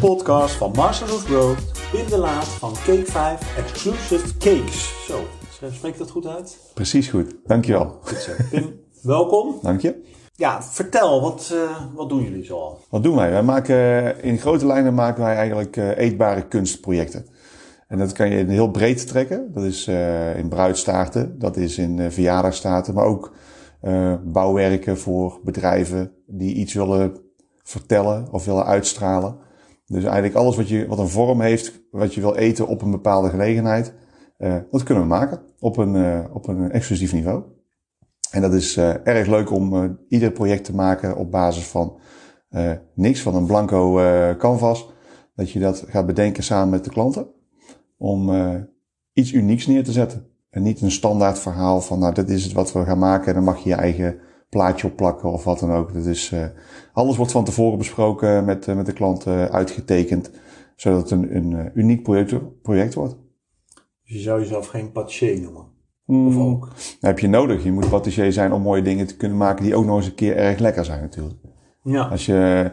de podcast van Masters of Growth, Pim de Laat van Cake 5 Exclusive Cakes. Zo, spreek dat goed uit? Precies goed, dankjewel. Goed zo. Pim, welkom. Dank je. Ja, vertel, wat, uh, wat doen jullie zoal? Wat doen wij? wij maken, in grote lijnen maken wij eigenlijk uh, eetbare kunstprojecten. En dat kan je heel breed trekken. Dat is uh, in bruidstaarten, dat is in verjaardagstaarten, maar ook bouwwerken voor bedrijven die iets willen vertellen of willen uitstralen. Dus eigenlijk alles wat, je, wat een vorm heeft, wat je wil eten op een bepaalde gelegenheid, uh, dat kunnen we maken op een, uh, op een exclusief niveau. En dat is uh, erg leuk om ieder project te maken op basis van niks, van een blanco canvas. Dat je dat gaat bedenken samen met de klanten. Om iets unieks neer te zetten. En niet een standaard verhaal van, nou, dit is het wat we gaan maken en dan mag je je eigen plaatje opplakken of wat dan ook. Dat is, uh, alles wordt van tevoren besproken met, uh, met de klant uitgetekend, zodat het een, een uniek project, project wordt. Dus je zou jezelf geen patissier noemen? Mm, of ook? Dat heb je nodig. Je moet patissier zijn om mooie dingen te kunnen maken die ook nog eens een keer erg lekker zijn natuurlijk. Ja. Als je,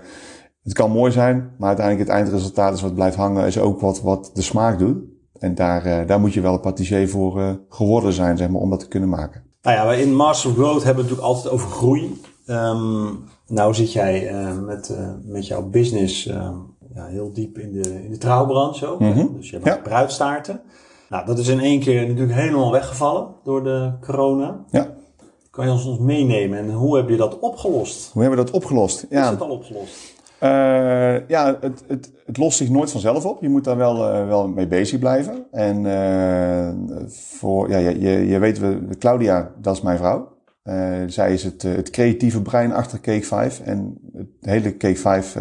het kan mooi zijn, maar uiteindelijk het eindresultaat is wat blijft hangen, is ook wat, wat de smaak doet. En daar, daar moet je wel een patissier voor geworden zijn, zeg maar, om dat te kunnen maken. Nou ja, in Master of Growth hebben we het natuurlijk altijd over groei. Um, nou zit jij uh, met, uh, met jouw business uh, ja, heel diep in de, in de trouwbranche ook. Mm -hmm. Dus je hebt ja. bruidstaarten. Nou, dat is in één keer natuurlijk helemaal weggevallen door de corona. Ja. Kan je ons, ons meenemen en hoe heb je dat opgelost? Hoe hebben we dat opgelost? Ja. Is het al opgelost? Uh, ja, het, het, het lost zich nooit vanzelf op. Je moet daar wel, uh, wel mee bezig blijven. En uh, voor, ja, je, je weet, Claudia, dat is mijn vrouw. zij is het, het creatieve brein achter Cake 5. En het hele Cake 5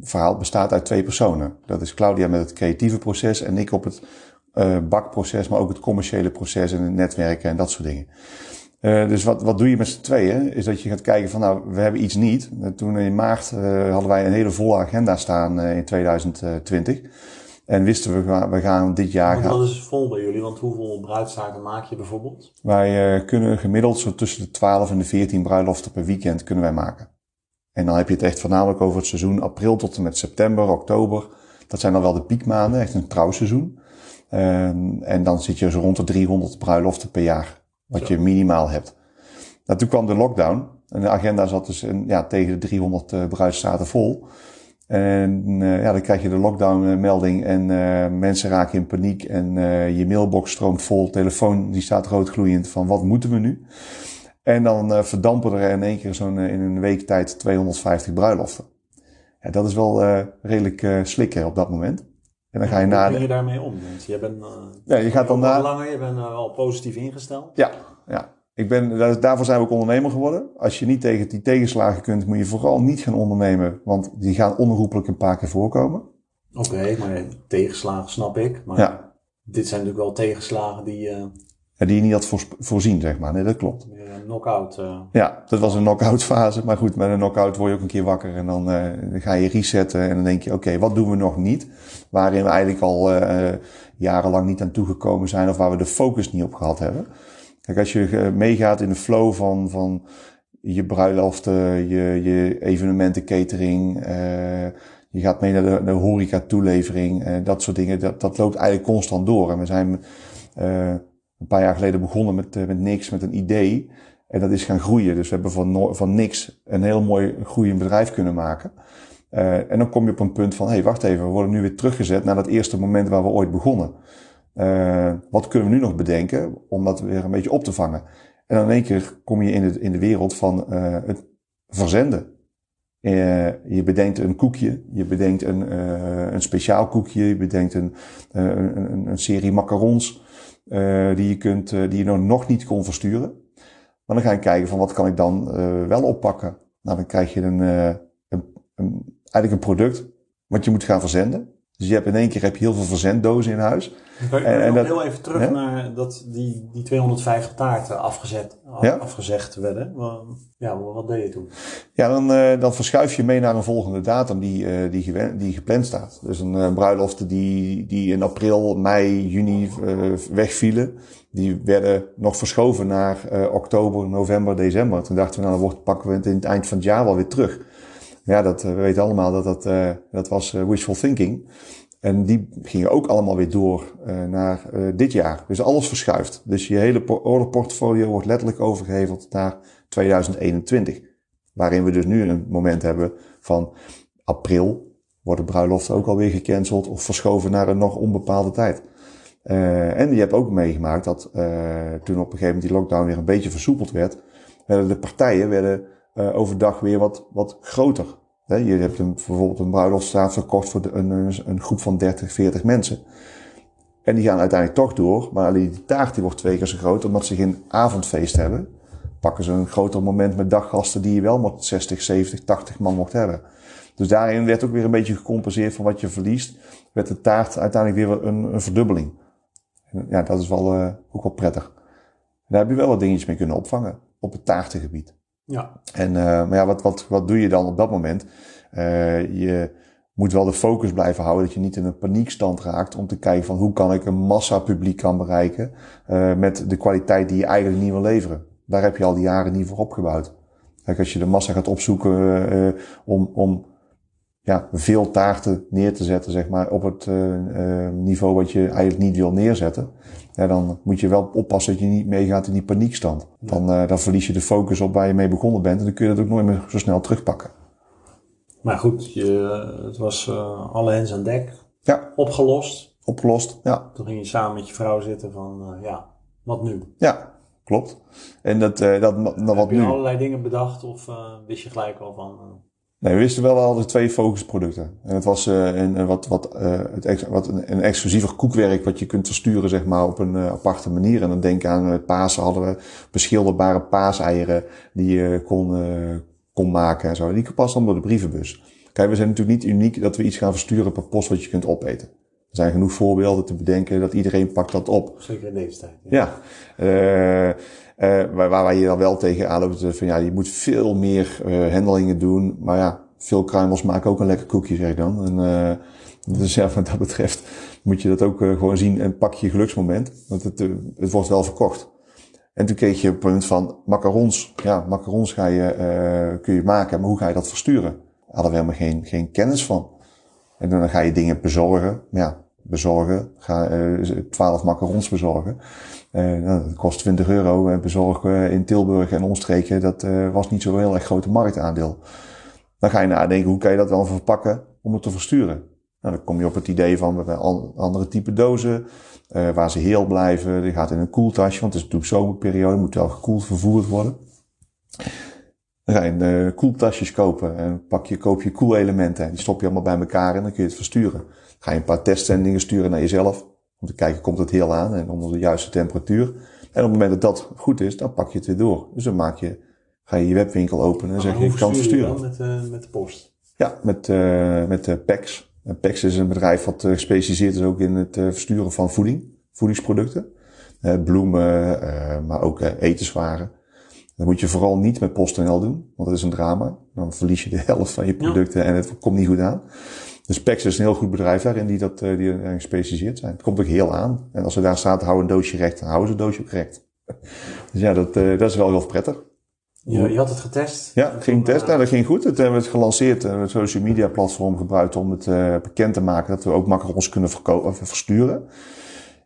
verhaal bestaat uit twee personen. Dat is Claudia met het creatieve proces en ik op het bakproces, maar ook het commerciële proces en het netwerken en dat soort dingen. Uh, dus wat, wat doe je met z'n tweeën? Is dat je gaat kijken van nou, we hebben iets niet. Uh, toen in maart uh, hadden wij een hele volle agenda staan in 2020. En wisten we, we gaan dit jaar gaan... Wat is vol bij jullie? Want hoeveel bruidstaarten maak je bijvoorbeeld? Wij kunnen gemiddeld zo tussen de 12 en de 14 bruiloften per weekend kunnen wij maken. En dan heb je het echt voornamelijk over het seizoen april tot en met september, oktober. Dat zijn dan wel de piekmaanden, echt een trouwseizoen. Ehm, en dan zit je zo rond de 300 bruiloften per jaar wat je minimaal hebt. Nou, toen kwam de lockdown. En de agenda zat dus in, ja, tegen de 300 uh, bruidstaten vol. En uh, ja, dan krijg je de lockdown-melding en uh, mensen raken in paniek. En je mailbox stroomt vol, telefoon die staat roodgloeiend van wat moeten we nu? En dan verdampen er in één keer zo'n in een week tijd 250 bruiloften. Ja, dat is wel redelijk slikken op dat moment. En dan ga je nadenken. Hoe je daarmee om? Want je bent uh, ja, je gaat dan na... langer, je bent uh, al positief ingesteld. Ja, ja. Ik ben, daarvoor zijn we ook ondernemer geworden. Als je niet tegen die tegenslagen kunt, moet je vooral niet gaan ondernemen, want die gaan onherroepelijk een paar keer voorkomen. Oké, okay, maar tegenslagen snap ik. Maar ja. dit zijn natuurlijk wel tegenslagen die. Uh... Ja, die je niet had voorzien, zeg maar. Nee, dat klopt. Een knock-out. Uh... Ja, dat was een knock-out fase. Maar goed, met een knock-out word je ook een keer wakker en dan, uh, ga je resetten en dan denk je, oké, okay, wat doen we nog niet? waarin we eigenlijk al uh, jarenlang niet aan toegekomen zijn of waar we de focus niet op gehad hebben. Kijk, als je meegaat in de flow van, van je bruiloften, je, je evenementen, catering, je gaat mee naar de, de horeca toelevering, dat soort dingen, dat, dat loopt eigenlijk constant door. En we zijn een paar jaar geleden begonnen met, met niks, met een idee. En dat is gaan groeien. Dus we hebben van, van niks een heel mooi groeiend bedrijf kunnen maken. Uh, en dan kom je op een punt van, hé, hey, wacht even, we worden nu weer teruggezet naar dat eerste moment waar we ooit begonnen. Uh, wat kunnen we nu nog bedenken om dat weer een beetje op te vangen? En dan in één keer kom je in de, in de wereld van het verzenden. je bedenkt een koekje, je bedenkt een, een speciaal koekje, je bedenkt een, een, een serie macarons die je, kunt, die je nog niet kon versturen. Maar dan ga je kijken van wat kan ik dan wel oppakken? Nou, dan krijg je een, een, een eigenlijk een product wat je moet gaan verzenden. Dus je hebt in één keer heb je heel veel verzenddozen in huis. en, en dat, heel even terug naar dat die, die 250 taarten afgezet, afgezegd werden. Ja, wat deed je toen? Ja, dan, uh, dan verschuif je mee naar een volgende datum die, uh, die, die gepland staat. Dus een uh, bruiloft die, die in april, mei, juni wegvielen. Die werden nog verschoven naar oktober, november, december. Toen dachten we, nou dan wordt, pakken we het in het eind van het jaar wel weer terug. Ja, dat, we weten allemaal dat dat, dat was wishful thinking. En die gingen ook allemaal weer door naar dit jaar. Dus alles verschuift. Dus je hele orderportfolio wordt letterlijk overgeheveld naar 2021. Waarin we dus nu een moment hebben van april worden bruiloften ook alweer gecanceld of verschoven naar een nog onbepaalde tijd. En je hebt ook meegemaakt dat toen op een gegeven moment die lockdown weer een beetje versoepeld werd, werden de partijen werden, uh, overdag weer wat, wat groter. Je hebt een, bijvoorbeeld een bruiloftstraat verkocht voor de, een, een, groep van 30, 40 mensen. En die gaan uiteindelijk toch door, maar alleen die taart die wordt twee keer zo groot omdat ze geen avondfeest hebben. Pakken ze een groter moment met daggasten die je wel met 60, 70, 80 man mocht hebben. Dus daarin werd ook weer een beetje gecompenseerd van wat je verliest. Werd de taart uiteindelijk weer een, een verdubbeling. Ja, dat is wel, uh, ook wel prettig. Daar heb je wel wat dingetjes mee kunnen opvangen op het taartengebied. Ja. En, uh, maar ja, wat, wat, wat doe je dan op dat moment? Uh, je moet wel de focus blijven houden dat je niet in een paniekstand raakt om te kijken van hoe kan ik een massa publiek kan bereiken uh, met de kwaliteit die je eigenlijk niet wil leveren. Daar heb je al die jaren niet voor opgebouwd. Kijk, als je de massa gaat opzoeken om, om ja, veel taarten neer te zetten, zeg maar, op het uh, niveau wat je eigenlijk niet wil neerzetten. Ja, dan moet je wel oppassen dat je niet meegaat in die paniekstand. Dan, uh, dan verlies je de focus op waar je mee begonnen bent en dan kun je dat ook nooit meer zo snel terugpakken. Maar goed, je, het was uh, alle hens aan dek. Ja. Opgelost. Opgelost, ja. Toen ging je samen met je vrouw zitten van, ja, wat nu? Ja, klopt. En dat, dat, dat wat Heb je nu? allerlei dingen bedacht of wist je gelijk al van... Nee, we wisten wel al de twee focusproducten. En het was uh, een, wat, wat, uh, het ex, wat een, een exclusiever koekwerk wat je kunt versturen zeg maar, op een uh, aparte manier. En dan denk aan het Pasen hadden we beschilderbare paaseieren die je kon, kon maken en zo. die passen dan door de brievenbus. Kijk, we zijn natuurlijk niet uniek dat we iets gaan versturen per post wat je kunt opeten. Er zijn genoeg voorbeelden te bedenken dat iedereen pakt dat op. Zeker in deze tijd. Ja. ja. Uh, waar, waar je dan wel tegen aanloopt van ja, je moet veel meer uh, handelingen doen. Maar ja, veel kruimels maken ook een lekker koekje, zeg ik dan. En, uh, dus ja, wat dat betreft moet je dat ook gewoon zien en pak je geluksmoment. Want het, het wordt wel verkocht. En toen kreeg je het punt van macarons. Ja, macarons ga je, kun je maken, maar hoe ga je dat versturen? Hadden we helemaal geen, geen kennis van. En dan ga je dingen bezorgen. Ja, bezorgen. Ga twaalf macarons bezorgen. Uh, dat kost 20 euro. Bezorgen in Tilburg en omstreken, dat uh, was niet zo heel erg grote marktaandeel. Dan ga je nadenken, hoe kan je dat dan verpakken om het te versturen? Nou, dan kom je op het idee van andere type dozen, uh, waar ze heel blijven. Die gaat in een koeltasje, want het is natuurlijk zomerperiode, moet wel gekoeld vervoerd worden. Dan ga je uh, koeltasjes kopen en pak je, koop je koelelementen. Die stop je allemaal bij elkaar en dan kun je het versturen. Ga je een paar testzendingen sturen naar jezelf. Om te kijken, komt het heel aan en onder de juiste temperatuur. En op het moment dat dat goed is, dan pak je het weer door. Dus dan maak je, ga je je webwinkel openen en zeg je, ik kan versturen. Met, uh, met de post? Ja, met, uh, met uh, PEX. En PEX is een bedrijf wat gespecialiseerd is ook in het versturen van voeding, voedingsproducten. bloemen, maar ook etenswaren. Dat moet je vooral niet met PostNL doen, want dat is een drama. Dan verlies je de helft van je producten ja. en het komt niet goed aan. Dus PEX is een heel goed bedrijf daarin die, dat, die erin gespecialiseerd zijn. Het komt ook heel aan. En als er daar staat, hou een doosje recht, dan houden ze een doosje ook recht. Dus ja, dat, dat is wel heel prettig. Je, je had het getest? Ja, het ging test. Nou, dat ging goed. Het hebben we het gelanceerd. We hebben het social media platform gebruikt om het uh, bekend te maken dat we ook macarons kunnen versturen.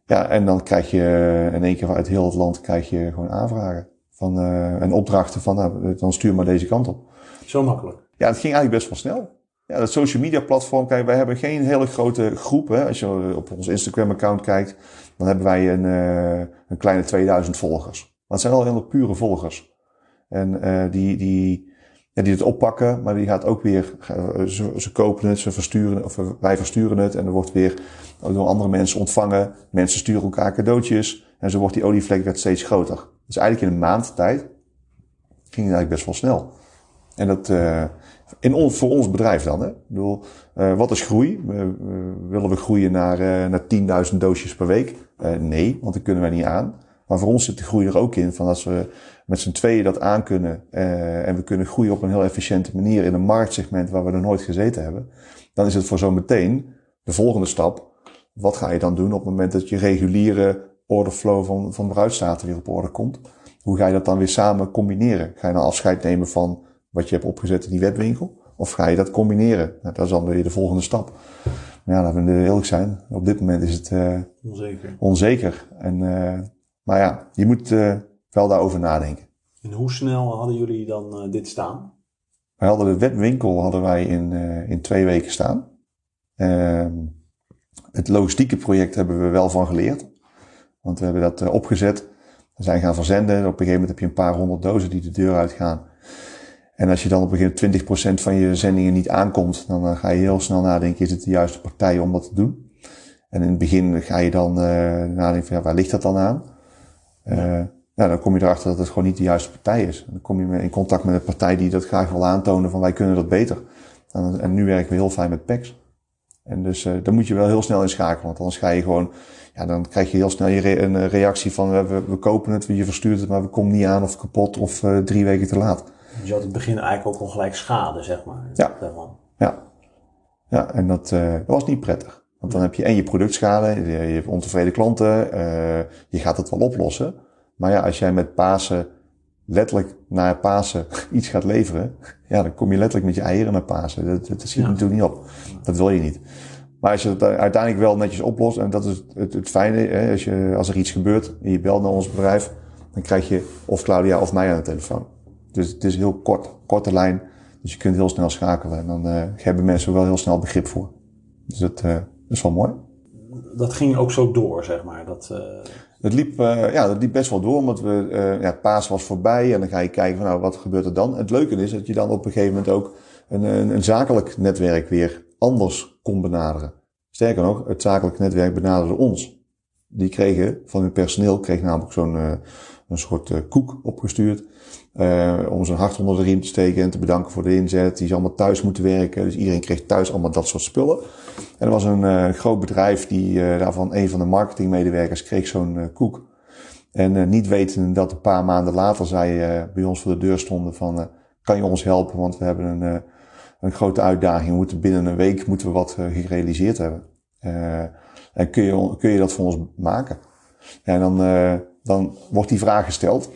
Ja, en dan krijg je in één keer uit heel het land krijg je gewoon aanvragen. Van, uh, en opdrachten van, nou, dan stuur maar deze kant op. Zo makkelijk? Ja, het ging eigenlijk best wel snel. Ja, dat social media platform, kijk, wij hebben geen hele grote groep. Hè. Als je op ons Instagram account kijkt, dan hebben wij een, uh, een kleine 2000 volgers. Maar het zijn wel hele pure volgers. En uh, die, die, ja, die het oppakken, maar die gaat ook weer, ze, ze kopen het, ze versturen, of wij versturen het en er wordt weer door andere mensen ontvangen. Mensen sturen elkaar cadeautjes en zo wordt die olievlek werd steeds groter. Dus eigenlijk in een maand tijd ging het eigenlijk best wel snel. En dat, in on, voor ons bedrijf dan, hè. Ik bedoel, uh, wat is groei? Uh, willen we groeien naar, uh, naar 10.000 doosjes per week? nee, want dat kunnen wij niet aan. Maar voor ons zit de groei er ook in van als we met z'n tweeën dat aan kunnen en we kunnen groeien op een heel efficiënte manier in een marktsegment waar we nog nooit gezeten hebben, dan is het voor zo meteen de volgende stap. Wat ga je dan doen op het moment dat je reguliere orderflow van, van bruidstaten weer op orde komt? Hoe ga je dat dan weer samen combineren? Ga je dan afscheid nemen van wat je hebt opgezet in die webwinkel? Of ga je dat combineren? Nou, dat is dan weer de volgende stap. Maar ja, laten we eerlijk zijn. Op dit moment is het uh, onzeker. onzeker. En, uh, maar ja, je moet uh, wel daarover nadenken. En hoe snel hadden jullie dan dit staan? Wij hadden de webwinkel hadden wij in, in twee weken staan. Ehm, het logistieke project hebben we wel van geleerd. Want we hebben dat opgezet. We zijn gaan verzenden. Op een gegeven moment heb je een paar honderd dozen die de deur uitgaan. En als je dan op een gegeven moment 20% van je zendingen niet aankomt, dan eh, ga je heel snel nadenken, is het de juiste partij om dat te doen? En in het begin ga je dan uh, nadenken van, ja, waar ligt dat dan aan? Uh, nou, dan kom je erachter dat het gewoon niet de juiste partij is. Dan kom je in contact met een partij die dat graag wil aantonen van wij kunnen dat beter. En, en nu werken we heel fijn met PEX. En dus uh, dan moet je wel heel snel inschakelen, want anders ga je gewoon, ja, dan krijg je heel snel je re een reactie van we, we, kopen het, je verstuurt het, maar we komen niet aan of kapot of drie weken te laat. Dus je had het begin eigenlijk ook al gelijk schade, zeg maar. Ja. Ja. Ja, en dat, uh, dat was niet prettig. Want dan heb je en je productschade, je, je hebt ontevreden klanten, uh, je gaat het wel oplossen. Maar ja, als jij met Pasen letterlijk naar Pasen iets gaat leveren, ja, dan kom je letterlijk met je eieren naar Pasen. Dat, dat, dat schiet ja. natuurlijk niet op. Dat wil je niet. Maar als je het uiteindelijk wel netjes oplost, en dat is het, het, fijne, hè, als, je, als er iets gebeurt en je belt naar ons bedrijf, dan krijg je of Claudia of mij aan de telefoon. Dus het is heel kort, korte lijn. Dus je kunt heel snel schakelen. En dan uh, hebben mensen wel heel snel begrip voor. Dus dat, uh, is wel mooi. Dat ging ook zo door, zeg maar. Dat, uh... dat, liep, ja, dat liep best wel door, omdat we, ja, paas was voorbij. En dan ga je kijken van, nou, wat gebeurt er dan? Het leuke is dat je dan op een gegeven moment ook een, een, een zakelijk netwerk weer anders kon benaderen. Sterker nog, het zakelijk netwerk benaderde ons. Die kregen van hun personeel, kreeg namelijk zo'n een soort koek opgestuurd. Uh, om zijn hart onder de riem te steken en te bedanken voor de inzet. Die ze allemaal thuis moeten werken. Dus iedereen kreeg thuis allemaal dat soort spullen. En er was een uh, groot bedrijf die daarvan een van de marketingmedewerkers kreeg zo'n koek. En niet weten dat een paar maanden later zij bij ons voor de deur stonden van kan je ons helpen? Want we hebben een, een grote uitdaging. We moeten binnen een week moeten we wat gerealiseerd hebben. en kun je, kun je dat voor ons maken? En dan, dan wordt die vraag gesteld.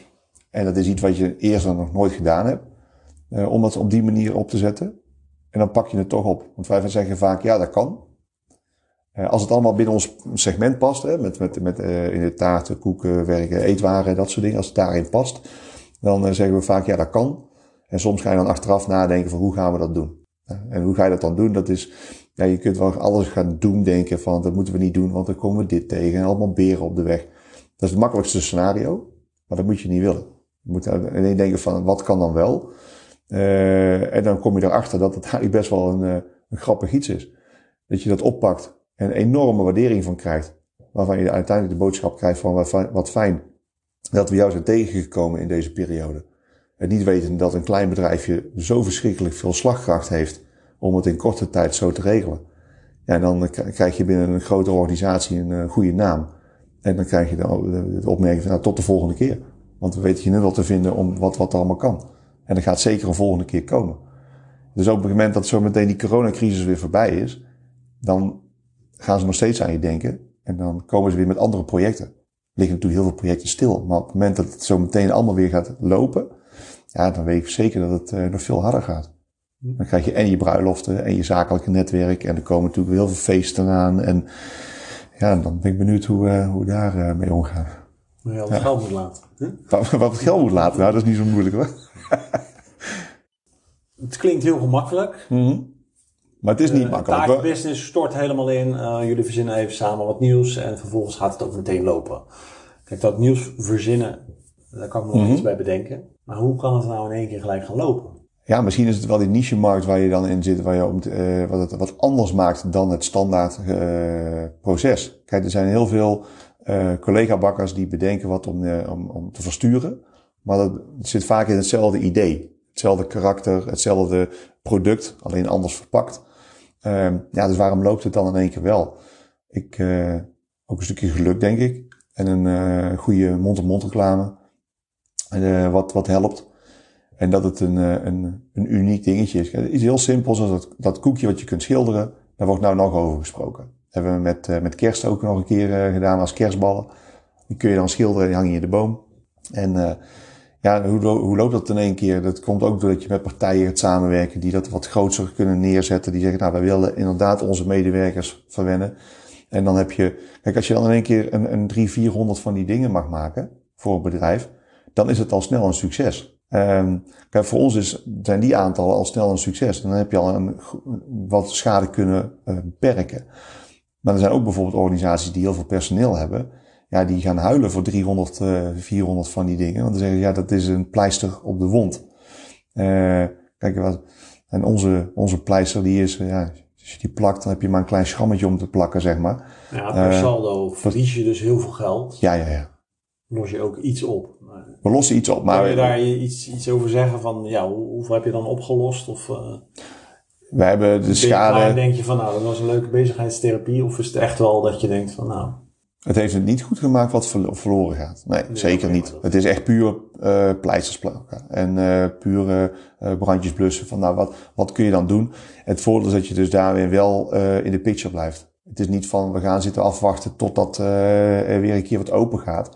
En dat is iets wat je eerder nog nooit gedaan hebt. Uh, om dat op die manier op te zetten. En dan pak je het toch op. Want wij zeggen vaak, ja, dat kan. Uh, als het allemaal binnen ons segment past, hè, met, met, met uh, in de taarten, koeken, werken, eetwaren, dat soort dingen. Als het daarin past, dan zeggen we vaak, ja, dat kan. En soms ga je dan achteraf nadenken van, hoe gaan we dat doen? en hoe ga je dat dan doen? Dat is, ja, je kunt wel alles gaan doen denken van, dat moeten we niet doen, want dan komen we dit tegen. En allemaal beren op de weg. Dat is het makkelijkste scenario. Maar dat moet je niet willen. Je moet ineens denken van, wat kan dan wel? Uh, en dan kom je erachter dat het eigenlijk best wel een, uh, een grappig iets is. Dat je dat oppakt en enorme waardering van krijgt. Waarvan je uiteindelijk de boodschap krijgt van, wat fijn dat we jou zijn tegengekomen in deze periode. En niet weten dat een klein bedrijfje zo verschrikkelijk veel slagkracht heeft om het in korte tijd zo te regelen. Ja, en dan krijg je binnen een grote organisatie een uh, goede naam. En dan krijg je de, opmerking van, nou, tot de volgende keer. Want we weten je nu wel te vinden om wat, wat er allemaal kan. En dat gaat zeker een volgende keer komen. Dus op het moment dat zo meteen die coronacrisis weer voorbij is, dan gaan ze nog steeds aan je denken. En dan komen ze weer met andere projecten. Er liggen natuurlijk heel veel projecten stil. Maar op het moment dat het zo meteen allemaal weer gaat lopen, ja, dan weet ik zeker dat het uh, nog veel harder gaat. Dan krijg je en je bruiloften en je zakelijke netwerk. En er komen natuurlijk heel veel feesten aan. En ja, dan ben ik benieuwd hoe, uh, hoe daar uh, mee omgaan. Je al het geld moet laten. Wat, wat het geld moet laten, nou, dat is niet zo moeilijk hoor. het klinkt heel gemakkelijk. Mm -hmm. Maar het is niet uh, makkelijk. De business stort helemaal in. Jullie verzinnen even samen wat nieuws en vervolgens gaat het ook meteen lopen. Kijk, dat nieuws verzinnen, daar kan ik nog mm -hmm. iets bij bedenken. Maar hoe kan het nou in één keer gelijk gaan lopen? Ja, misschien is het wel die niche-markt waar je dan in zit, waar je om, uh, wat het wat anders maakt dan het standaard uh, proces. Kijk, er zijn heel veel uh, collega-bakkers die bedenken wat om, om, om te versturen. Maar dat zit vaak in hetzelfde idee. Hetzelfde karakter, hetzelfde product, alleen anders verpakt. Uh, ja, dus waarom loopt het dan in één keer wel? Ik, ook een stukje geluk, denk ik. En een goede mond-op-mond reclame. Wat, wat helpt. En dat het een, een, een uniek dingetje is. Iets heel simpels als dat, dat koekje wat je kunt schilderen. Daar wordt nou nog over gesproken hebben we met, uh, met kerst ook nog een keer uh, gedaan als kerstballen. Die kun je dan schilderen, die hang je in de boom. En ja, hoe, hoe loopt dat in één keer? Dat komt ook doordat je met partijen gaat samenwerken die dat wat groter kunnen neerzetten. Die zeggen, nou, wij willen inderdaad onze medewerkers verwennen. En dan heb je, kijk, als je dan in één keer een, een 300, 400 van die dingen mag maken voor een bedrijf, dan is het al snel een succes. Um, kijk, voor ons is, zijn die aantallen al snel een succes. Dan heb je al een, wat schade kunnen uh, beperken. Maar er zijn ook bijvoorbeeld organisaties die heel veel personeel hebben. Ja, die gaan huilen voor 300, uh, 400 van die dingen. Want dan zeggen ja, dat is een pleister op de wond. Uh, kijk, wat, en onze, onze pleister die is, ja, als je die plakt, dan heb je maar een klein schammetje om te plakken, zeg maar. Ja, per saldo verlies je dus heel veel geld. Ja, ja, ja. Los je ook iets op. We lossen iets op, maar... Kun je daar iets, iets over zeggen van, ja, hoeveel heb je dan opgelost? Of, uh, we hebben de schade... denk je van, nou, dat was een leuke bezigheidstherapie. Of is het echt wel dat je denkt van, nou... Het heeft het niet goed gemaakt wat verloren gaat. Nee, zeker niet. Het is echt puur uh, pleisters plakken. En uh, pure uh, brandjes blussen. Van nou, wat, wat kun je dan doen? Het voordeel is dat je dus daar weer wel in de picture blijft. Het is niet van, we gaan zitten afwachten totdat er weer een keer wat open gaat.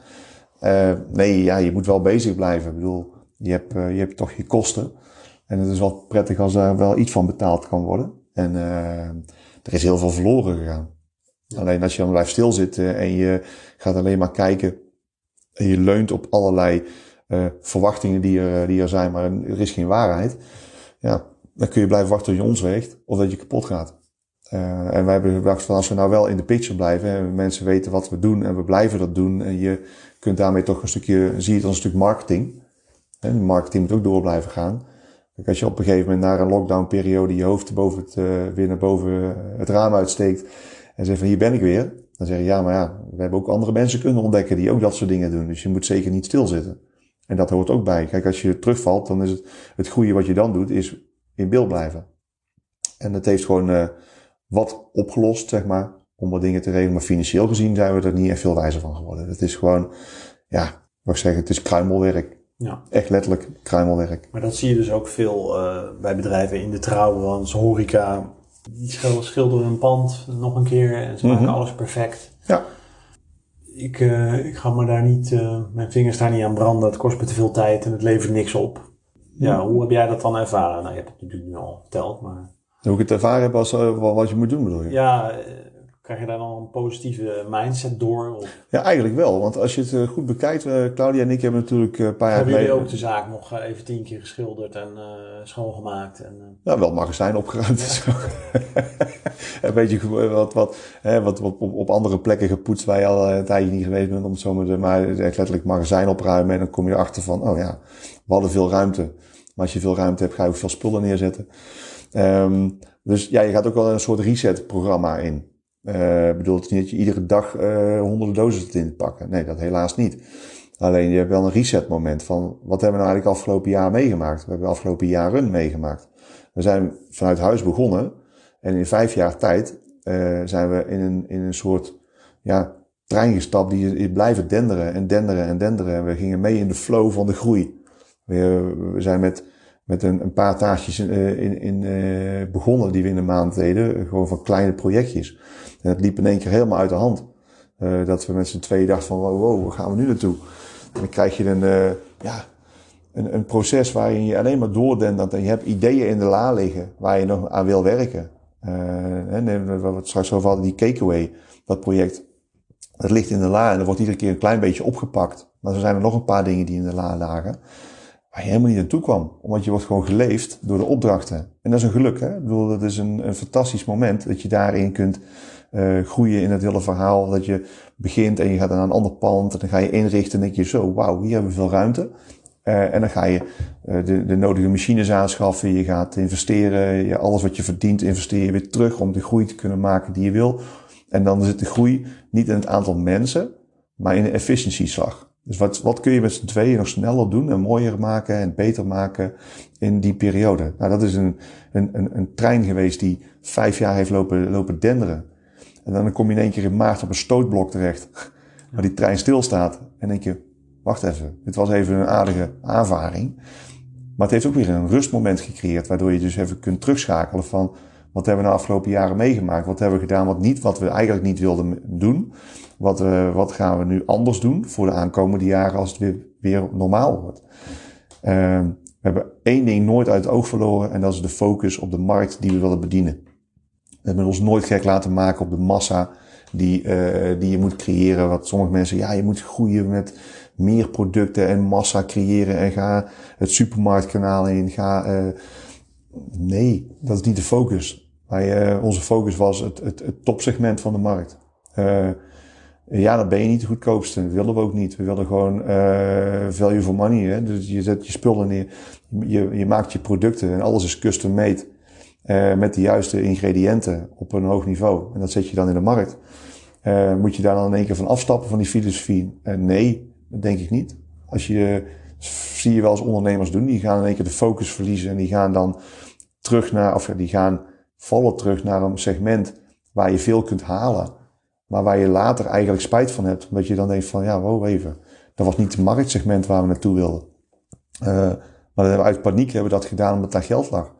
Uh, nee, ja, je moet wel bezig blijven. Ik bedoel, je hebt, uh, je hebt toch je kosten. En het is wel prettig als er wel iets van betaald kan worden. En uh, er is heel veel verloren gegaan. Ja. Alleen als je dan blijft stilzitten en je gaat alleen maar kijken en je leunt op allerlei verwachtingen die er, die er zijn, maar er is geen waarheid. Ja, dan kun je blijven wachten tot je ons weegt of dat je kapot gaat. Uh, en wij hebben gedacht van als we nou wel in de picture blijven en mensen weten wat we doen en we blijven dat doen en je kunt daarmee toch een stukje, zie je het als een stuk marketing. En marketing moet ook door blijven gaan. Kijk, als je op een gegeven moment na een lockdown-periode je hoofd boven het, uh, weer naar boven het raam uitsteekt en zegt van hier ben ik weer. Dan zeg je ja, maar ja, we hebben ook andere mensen kunnen ontdekken die ook dat soort dingen doen. Dus je moet zeker niet stilzitten. En dat hoort ook bij. Kijk, als je terugvalt, dan is het, het goede wat je dan doet, is in beeld blijven. En dat heeft gewoon uh, wat opgelost, zeg maar om wat dingen te regelen. Maar financieel gezien zijn we er niet echt veel wijzer van geworden. Het is gewoon, ja, wat ik zeg, het is kruimelwerk. Ja. Echt letterlijk kruimelwerk. Maar dat zie je dus ook veel uh, bij bedrijven in de trouwbranche, horeca. Die schilderen een pand nog een keer en ze maken mm -hmm. alles perfect. Ja. Ik, uh, ik ga me daar niet, uh, mijn vingers daar niet aan branden. Het kost me te veel tijd en het levert niks op. Ja, hoe heb jij dat dan ervaren? Nou, je hebt het natuurlijk nu al verteld, maar... Hoe ik het ervaren heb als wat je moet doen, bedoel je? Ja, Krijg je daar dan een positieve mindset door? Of? Ja, eigenlijk wel. Want als je het goed bekijkt, uh, Claudia en ik hebben natuurlijk een paar jaar geleden... Hebben jullie ook de zaak nog even tien keer geschilderd en uh, schoongemaakt? En, uh... Ja, wel het magazijn opgeruimd. Ja. een beetje wat, wat, hè, wat, wat op, op, andere plekken gepoetst waar je al een tijdje niet geweest bent. Om het zo maar, maar echt letterlijk magazijn opruimen. En dan kom je erachter van, oh ja, we hadden veel ruimte. Maar als je veel ruimte hebt, ga je ook veel spullen neerzetten. Um, dus ja, je gaat ook wel een soort reset programma in. Uh, bedoel, het niet dat je iedere dag uh, honderden doses in pakken. Nee, dat helaas niet. Alleen je hebt wel een reset moment van wat hebben we nou eigenlijk afgelopen jaar meegemaakt? We hebben afgelopen jaren meegemaakt. We zijn vanuit huis begonnen en in vijf jaar tijd uh, zijn we in een, in een soort ja, trein gestapt die is blijven denderen en denderen en denderen. En we gingen mee in de flow van de groei. We zijn met met een, een paar taartjes uh, in, in uh, begonnen die we in een maand deden. Gewoon van kleine projectjes. En het liep in één keer helemaal uit de hand. Uh, dat we met z'n tweeën dachten van wow, wow, waar gaan we nu naartoe? En dan krijg je een, ja, een, een proces waarin je alleen maar doordendert en je hebt ideeën in de la liggen waar je nog aan wil werken. en we straks over die Cakeaway, dat project. Dat ligt in de la en er wordt iedere keer een klein beetje opgepakt. Maar er zijn er nog een paar dingen die in de la lagen waar je helemaal niet naartoe kwam. Omdat je wordt gewoon geleefd door de opdrachten. En dat is een geluk, hè? Ik bedoel, dat is een, een fantastisch moment dat je daarin kunt uh, groeien in het hele verhaal. Dat je begint en je gaat naar een ander pand en dan ga je inrichten en denk je zo, wauw, hier hebben we veel ruimte. Uh, en dan ga je uh, de, de nodige machines aanschaffen, je gaat investeren, je, alles wat je verdient investeer je weer terug om de groei te kunnen maken die je wil. En dan zit de groei niet in het aantal mensen, maar in de efficiëntieslag. Dus wat, wat kun je met z'n tweeën nog sneller doen en mooier maken en beter maken in die periode? Nou, dat is een, een, een, een trein geweest die vijf jaar heeft lopen, lopen denderen. En dan kom je in één keer in maart op een stootblok terecht, waar die trein stilstaat. En denk je, wacht even, dit was even een aardige aanvaring. Maar het heeft ook weer een rustmoment gecreëerd, waardoor je dus even kunt terugschakelen van, wat hebben we de afgelopen jaren meegemaakt? Wat hebben we gedaan wat niet, wat we eigenlijk niet wilden doen? Wat, uh, wat gaan we nu anders doen voor de aankomende jaren als het weer, weer normaal wordt. Ehm, we hebben één ding nooit uit het oog verloren en dat is de focus op de markt die we willen bedienen. We hebben ons nooit gek laten maken op de massa die, uh, die je moet creëren. Wat sommige mensen, ja, je moet groeien met meer producten en massa creëren en ga het supermarktkanaal in. Ga, uh, nee, dat is niet de focus. Wij, onze focus was het, het, het topsegment van de markt. Ja, dan ben je niet de goedkoopste. Dat willen we ook niet. We willen gewoon uh, value for money. Hè? Dus je zet je spullen neer, je, je maakt je producten en alles is custom made. Uh, met de juiste ingrediënten op een hoog niveau. En dat zet je dan in de markt. Uh, moet je daar dan in één keer van afstappen van die filosofie? nee, dat denk ik niet. Als je, zie je wel eens ondernemers doen, die gaan in één keer de focus verliezen en die gaan dan terug naar, of die gaan vallen terug naar een segment waar je veel kunt halen. Maar waar je later eigenlijk spijt van hebt. Omdat je dan denkt van, ja, wow, even. Dat was niet het marktsegment waar we naartoe wilden. Uh, maar hebben we uit paniek hebben we dat gedaan omdat daar geld lag.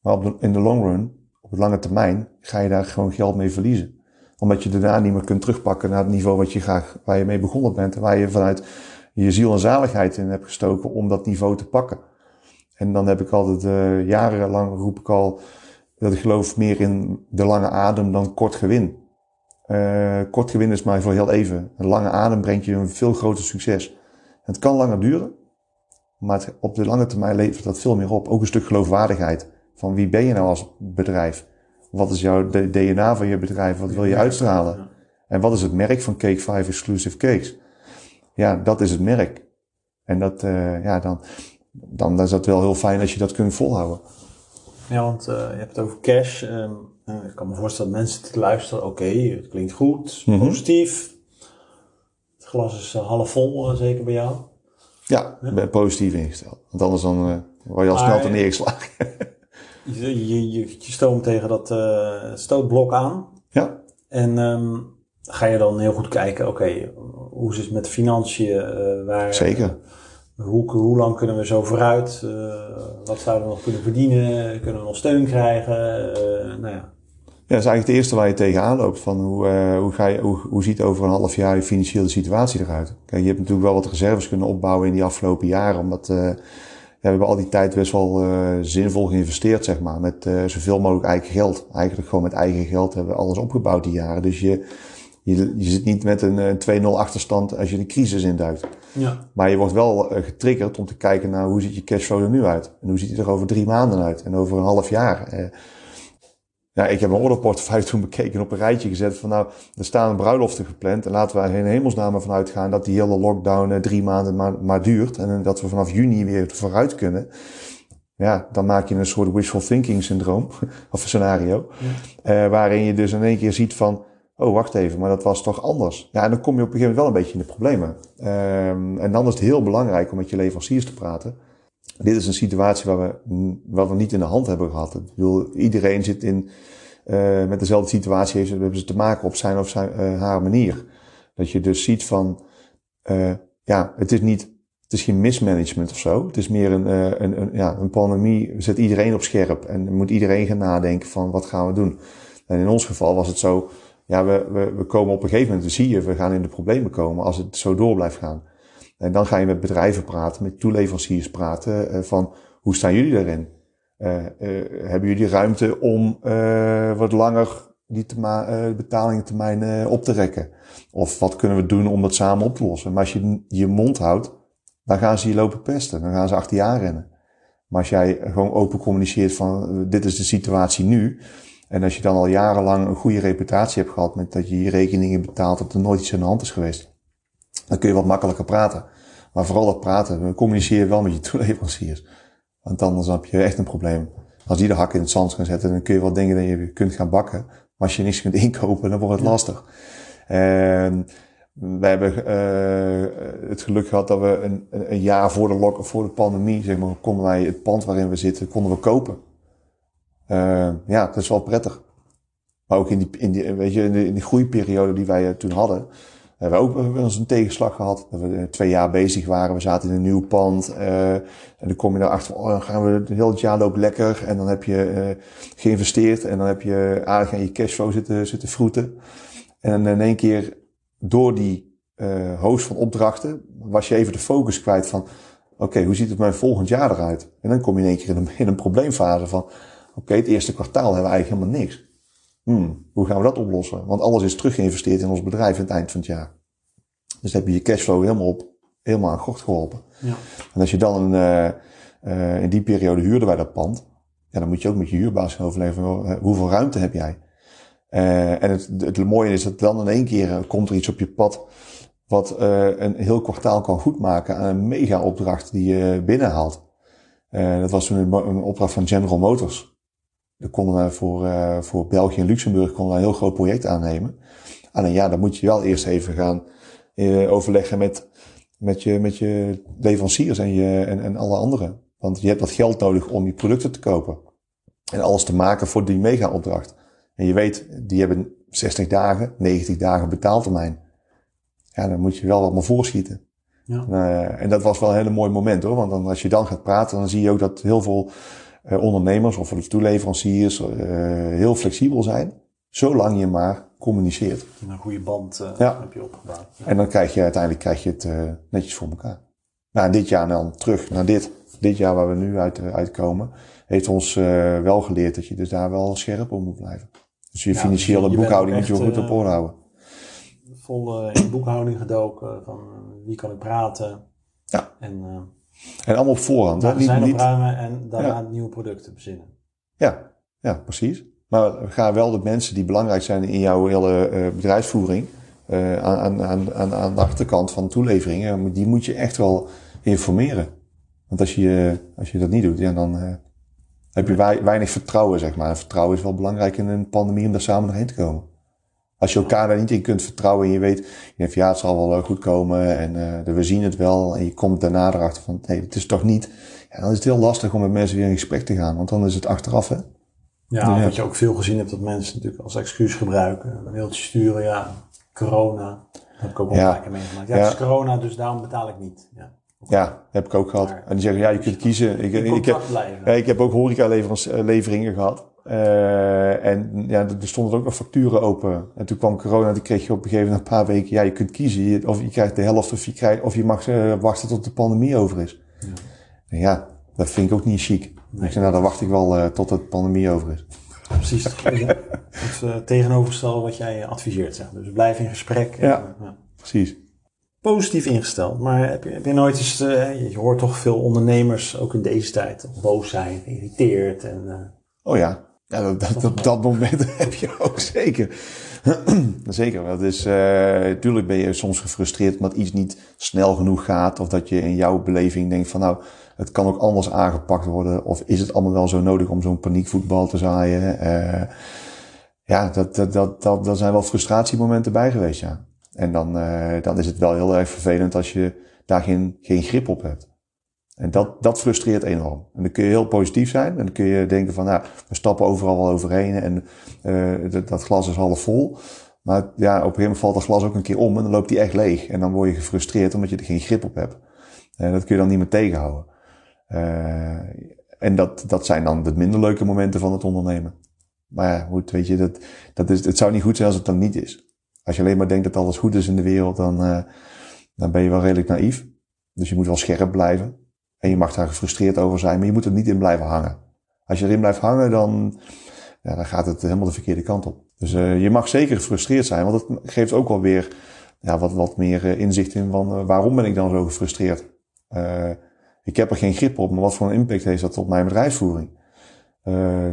Maar op in de long run, op lange termijn, ga je daar gewoon geld mee verliezen. Omdat je daarna niet meer kunt terugpakken naar het niveau wat je graag, waar je mee begonnen bent. En waar je vanuit je ziel en zaligheid in hebt gestoken om dat niveau te pakken. En dan heb ik altijd, uh, jarenlang roep ik al, dat ik geloof meer in de lange adem dan kort gewin. Uh, kort gewin is maar voor heel even. Een lange adem brengt je een veel groter succes. Het kan langer duren, maar op de lange termijn levert dat veel meer op. Ook een stuk geloofwaardigheid. Van wie ben je nou als bedrijf? Wat is jouw DNA van je bedrijf? Wat wil je uitstralen? En wat is het merk van Cake 5 Exclusive Cakes? Ja, dat is het merk. En dat, uh, ja, dan, dan is dat wel heel fijn als je dat kunt volhouden. Ja, want uh, je hebt het over cash. Um, uh, ik kan me voorstellen dat mensen te luisteren. Oké, okay, het klinkt goed, mm -hmm. positief. Het glas is uh, half vol, uh, zeker bij jou. Ja, ik ben positief ingesteld. Want anders dan word je al snel te neergeslagen. je, je, je, je stoomt tegen dat stootblok aan. Ja. En um, ga je dan heel goed kijken, oké, okay, hoe zit het met de financiën? waar, Zeker. Hoe, hoe lang kunnen we zo vooruit? Uh, wat zouden we nog kunnen verdienen? Kunnen we nog steun krijgen? Nou ja. Ja, dat is eigenlijk het eerste waar je tegenaan loopt. Van hoe, uh, hoe, ga je, hoe, hoe ziet over een half jaar je financiële situatie eruit? Kijk, je hebt natuurlijk wel wat reserves kunnen opbouwen in die afgelopen jaren. Omdat ja, we hebben al die tijd best wel zinvol geïnvesteerd, zeg maar. Met zoveel mogelijk eigen geld. Eigenlijk gewoon met eigen geld hebben we alles opgebouwd die jaren. Dus je, je, je zit niet met een, een 2-0 achterstand als je de crisis induikt. Ja. Maar je wordt wel getriggerd om te kijken naar hoe ziet je cashflow er nu uit. En hoe ziet hij er over drie maanden uit. En over een half jaar. Ja, ik heb mijn orderportefeuille toen bekeken op een rijtje gezet van nou, er staan bruiloften gepland. En laten we er geen hemelsnaam van uitgaan dat die hele lockdown uh, drie maanden maar, maar duurt. En dat we vanaf juni weer vooruit kunnen. Ja, dan maak je een soort wishful thinking syndroom. of scenario. Ja. waarin je dus in één keer ziet van oh wacht even, maar dat was toch anders. Ja, en dan kom je op een gegeven moment wel een beetje in de problemen. Um, en dan is het heel belangrijk om met je leveranciers te praten. Dit is een situatie waar we, waar we niet in de hand hebben gehad. Ik bedoel, iedereen zit in, uh, met dezelfde situatie, heeft, hebben ze te maken op zijn of zijn, uh, haar manier. Dat je dus ziet van, uh, ja, het is niet, het is geen mismanagement of zo. Het is meer een, een, een, ja, een pandemie zet iedereen op scherp. En moet iedereen gaan nadenken van, wat gaan we doen? En in ons geval was het zo, ja, we, we, we komen op een gegeven moment, zie je, we gaan in de problemen komen als het zo door blijft gaan. En dan ga je met bedrijven praten, met toeleveranciers praten, uh, van hoe staan jullie daarin? Uh, uh, hebben jullie ruimte om wat langer die betalingtermijn op te rekken? Of wat kunnen we doen om dat samen op te lossen? Maar als je je mond houdt, dan gaan ze je lopen pesten. Dan gaan ze achter je aan rennen. Maar als jij gewoon open communiceert van dit is de situatie nu, en als je dan al jarenlang een goede reputatie hebt gehad met dat je je rekeningen betaalt, dat er nooit iets aan de hand is geweest, dan kun je wat makkelijker praten. Maar vooral dat praten, communiceer wel met je toeleveranciers. Want anders heb je echt een probleem. Als die de hak in het zand gaan zetten, dan kun je wel dingen dat je kunt gaan bakken. Maar als je niks kunt inkopen, dan wordt het lastig. En we hebben uh, het geluk gehad dat we een, een jaar voor de, lock, voor de pandemie, zeg maar, konden wij het pand waarin we zitten, konden we kopen. Uh, ja, dat is wel prettig. Maar ook in die, in die, weet je, in, die, in die groeiperiode die wij uh, toen hadden, hebben we ook wel eens een tegenslag gehad. Dat we uh, twee jaar bezig waren. We zaten in een nieuw pand. en dan kom je erachter van, oh, dan gaan we het hele jaar lopen lekker. En dan heb je geïnvesteerd. En dan heb je aardig aan je cashflow zitten, zitten vroeten. En in één keer, door die uh, host van opdrachten, was je even de focus kwijt van, oké, hoe ziet het mijn volgend jaar eruit? En dan kom je in één keer in een, in een probleemfase van, oké, het eerste kwartaal hebben we eigenlijk helemaal niks. Hmm, hoe gaan we dat oplossen? Want alles is teruggeïnvesteerd in ons bedrijf aan het eind van het jaar. Dus heb je je cashflow helemaal op, helemaal aan gort geholpen. Ja. En als je dan een, uh, uh, in die periode huurden wij dat pand, ja, dan moet je ook met je huurbaas gaan overleggen, hoeveel ruimte heb jij? Uh, en het, het, mooie is dat dan in één keer komt er iets op je pad wat een heel kwartaal kan goedmaken aan een mega opdracht die je binnenhaalt. dat was toen een, een opdracht van General Motors. Dan konden we voor, uh, voor België en Luxemburg konden we een heel groot project aannemen. Alleen ja, dan moet je wel eerst even gaan uh, overleggen met, met, je, met je leveranciers en, je, en, en alle anderen. Want je hebt wat geld nodig om je producten te kopen. En alles te maken voor die mega-opdracht. En je weet, die hebben 60 dagen, 90 dagen betaaltermijn. Ja, dan moet je wel wat maar voorschieten. Ja. Uh, en dat was wel een hele mooi moment hoor. Want dan, als je dan gaat praten, dan zie je ook dat heel veel ondernemers of de toeleveranciers uh, heel flexibel zijn. Zolang je maar communiceert. Een goede band uh, ja. heb je opgebouwd. Ja. En dan krijg je uiteindelijk krijg je het netjes voor elkaar. Nou, dit jaar dan terug naar dit. Dit jaar waar we nu uit, uitkomen, heeft ons wel geleerd dat je dus daar wel scherp op moet blijven. Dus je ja, financiële dus je boekhouding moet je goed op orde houden. Vol in boekhouding gedoken van wie kan ik praten. Ja. En en allemaal op voorhand. Hè? Niet, niet... opruimen en daarna nieuwe producten bezinnen. Ja, ja, precies. Maar ga wel de mensen die belangrijk zijn in jouw hele uh, bedrijfsvoering, uh, aan, aan, aan, aan de achterkant van toeleveringen, die moet je echt wel informeren. Want als je, als je dat niet doet, ja, dan uh, heb je weinig vertrouwen, zeg maar. En vertrouwen is wel belangrijk in een pandemie om daar samen doorheen te komen. Als je elkaar daar niet in kunt vertrouwen en je weet, je denkt, ja, het zal wel goed komen en uh, we zien het wel. En je komt daarna erachter van, nee, het is toch niet. Ja, dan is het heel lastig om met mensen weer in gesprek te gaan, want dan is het achteraf, hè. Ja, wat je ook veel gezien hebt dat mensen natuurlijk als excuus gebruiken. Een mailtje sturen, ja, corona. Dat heb ik ook wel ja. meegemaakt. Ja, het is corona, dus daarom betaal ik niet. Ja. Ja, heb ik ook gehad. en die zeggen, ja, je kunt kiezen. Ik, ik, heb, ja, ik heb ook horeca-leveringen eh, gehad. Uh, en ja, er stonden ook nog facturen open. En toen kwam corona, die kreeg je op een gegeven moment een paar weken, ja, je kunt kiezen. Of je krijgt de helft, of je, krijgt, of je mag uh, wachten tot de pandemie over is. Ja. En ja, dat vind ik ook niet chic. Nee. Ik zei, nou, dan wacht ik wel uh, tot de pandemie over is. Precies, het tegenovergestelde wat jij adviseert. Zeg. Dus blijf in gesprek. Ja, ja, precies. Positief ingesteld, maar heb je, heb je nooit eens, je hoort toch veel ondernemers, ook in deze tijd, boos zijn, geïrriteerd en... Oh ja, ja, dat, dat, op dat moment heb je ook zeker. zeker. Dat is, uh, tuurlijk ben je soms gefrustreerd omdat iets niet snel genoeg gaat. Of dat je in jouw beleving denkt van nou, het kan ook anders aangepakt worden. Of is het allemaal wel zo nodig om zo'n paniekvoetbal te zaaien? Uh, ja, dat, dat, dat, dat, dat zijn wel frustratiemomenten bij geweest, ja. En dan, uh, dan is het wel heel erg vervelend als je daar geen grip op hebt. En dat, dat frustreert enorm. En dan kun je heel positief zijn. En dan kun je denken van, nou, we stappen overal wel overheen en uh, dat, glas is half vol. Maar ja, op een gegeven moment valt dat glas ook een keer om en dan loopt die echt leeg. En dan word je gefrustreerd omdat je er geen grip op hebt. En dat kun je dan niet meer tegenhouden. Uh, en dat, dat zijn dan de minder leuke momenten van het ondernemen. Maar ja, goed, weet je, dat, dat is, het zou niet goed zijn als het dan niet is. Als je alleen maar denkt dat alles goed is in de wereld, dan, uh, dan ben je wel redelijk naïef. Dus je moet wel scherp blijven. En je mag daar gefrustreerd over zijn, maar je moet er niet in blijven hangen. Als je erin blijft hangen, dan, ja, dan gaat het helemaal de verkeerde kant op. Dus uh, je mag zeker gefrustreerd zijn, want het geeft ook wel weer ja, wat, wat meer uh, inzicht in van uh, waarom ben ik dan zo gefrustreerd. ik heb er geen grip op, maar wat voor een impact heeft dat op mijn bedrijfsvoering?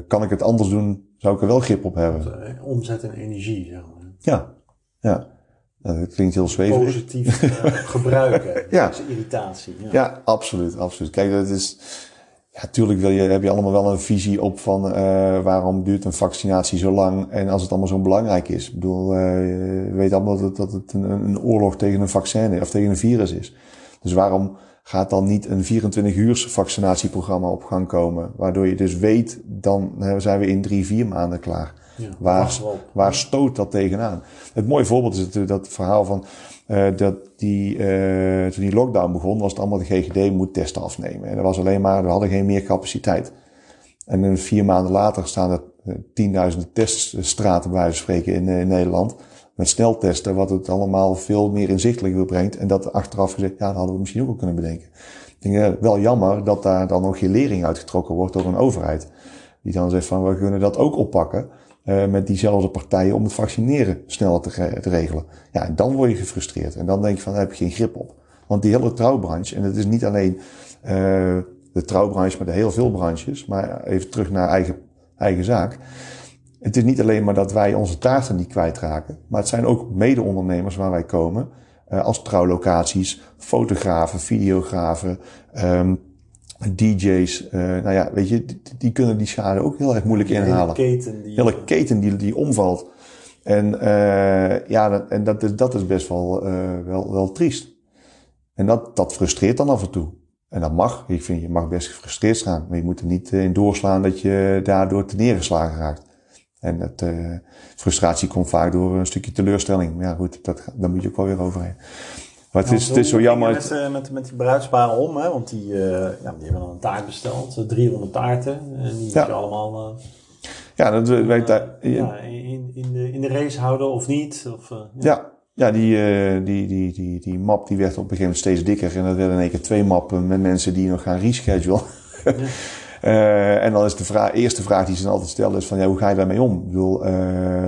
kan ik het anders doen? Zou ik er wel grip op hebben? Omzet en energie, zeg maar. Ja, ja. Dat klinkt heel zweverig. Positief uh, gebruiken, ja. deze irritatie. Ja. ja, absoluut, absoluut. Kijk, dat is, ja, tuurlijk wil je, heb je allemaal wel een visie op van uh, waarom duurt een vaccinatie zo lang en als het allemaal zo belangrijk is. Ik bedoel, je weet allemaal dat, dat het een, een, oorlog tegen een vaccin of tegen een virus is. Dus waarom gaat dan niet een 24 uur vaccinatieprogramma op gang komen? Waardoor je dus weet, dan zijn we in drie, vier maanden klaar. Ja, waar, waar stoot dat tegenaan? Het mooie voorbeeld is natuurlijk dat verhaal van uh, dat die, uh, toen die lockdown begon, was het allemaal de GGD moet testen afnemen. En er was alleen maar, we hadden geen meer capaciteit. En vier maanden later staan er uh, tienduizenden teststraten bij wijze spreken in, in Nederland. met sneltesten, wat het allemaal veel meer inzichtelijk brengt. En dat achteraf gezegd, ja, dat hadden we misschien ook al kunnen bedenken. Ik denk, wel jammer dat daar dan nog geen lering uitgetrokken wordt door een overheid. Die dan zegt van, we kunnen dat ook oppakken. Uh, met diezelfde partijen om het vaccineren sneller te, regelen. Ja, en dan word je gefrustreerd. En dan denk je van, daar heb je geen grip op. Want die hele trouwbranche, en het is niet alleen uh, de trouwbranche, maar de heel veel branches. Maar even terug naar eigen, eigen zaak. Het is niet alleen maar dat wij onze taarten niet kwijtraken. Maar het zijn ook mede-ondernemers waar wij komen. Uh, als trouwlocaties, fotografen, videografen, um, DJ's. Uh, nou ja, weet je, die, die, kunnen die schade ook heel erg moeilijk inhalen. Hele keten die, hele keten die, die omvalt. En uh, ja, dat, en dat is, dat is best wel, wel, wel triest. En dat, dat frustreert dan af en toe. En dat mag. Ik vind, je mag best gefrustreerd staan. Maar je moet er niet in doorslaan dat je daardoor te neergeslagen raakt. En dat, frustratie komt vaak door een stukje teleurstelling. Maar ja, goed, dat, daar moet je ook wel weer overheen. Maar het, is, het is zo jammer. Met, uh, met, met die bruidsparen om, hè? want die, uh, ja, die hebben dan een taart besteld, 300 taarten. En die ja. je allemaal. ja, dat weet daar. Ja, in, in, de, in de race houden of niet. Of, ja. ja. Ja, die, die, die, die, die map die werd op een gegeven moment steeds dikker. En dat werden in één keer twee mappen met mensen die nog gaan reschedule. Ja. Uh, en dan is de vraag, eerste vraag die ze dan altijd stellen is van, ja, hoe ga je daarmee om? Ik bedoel, uh,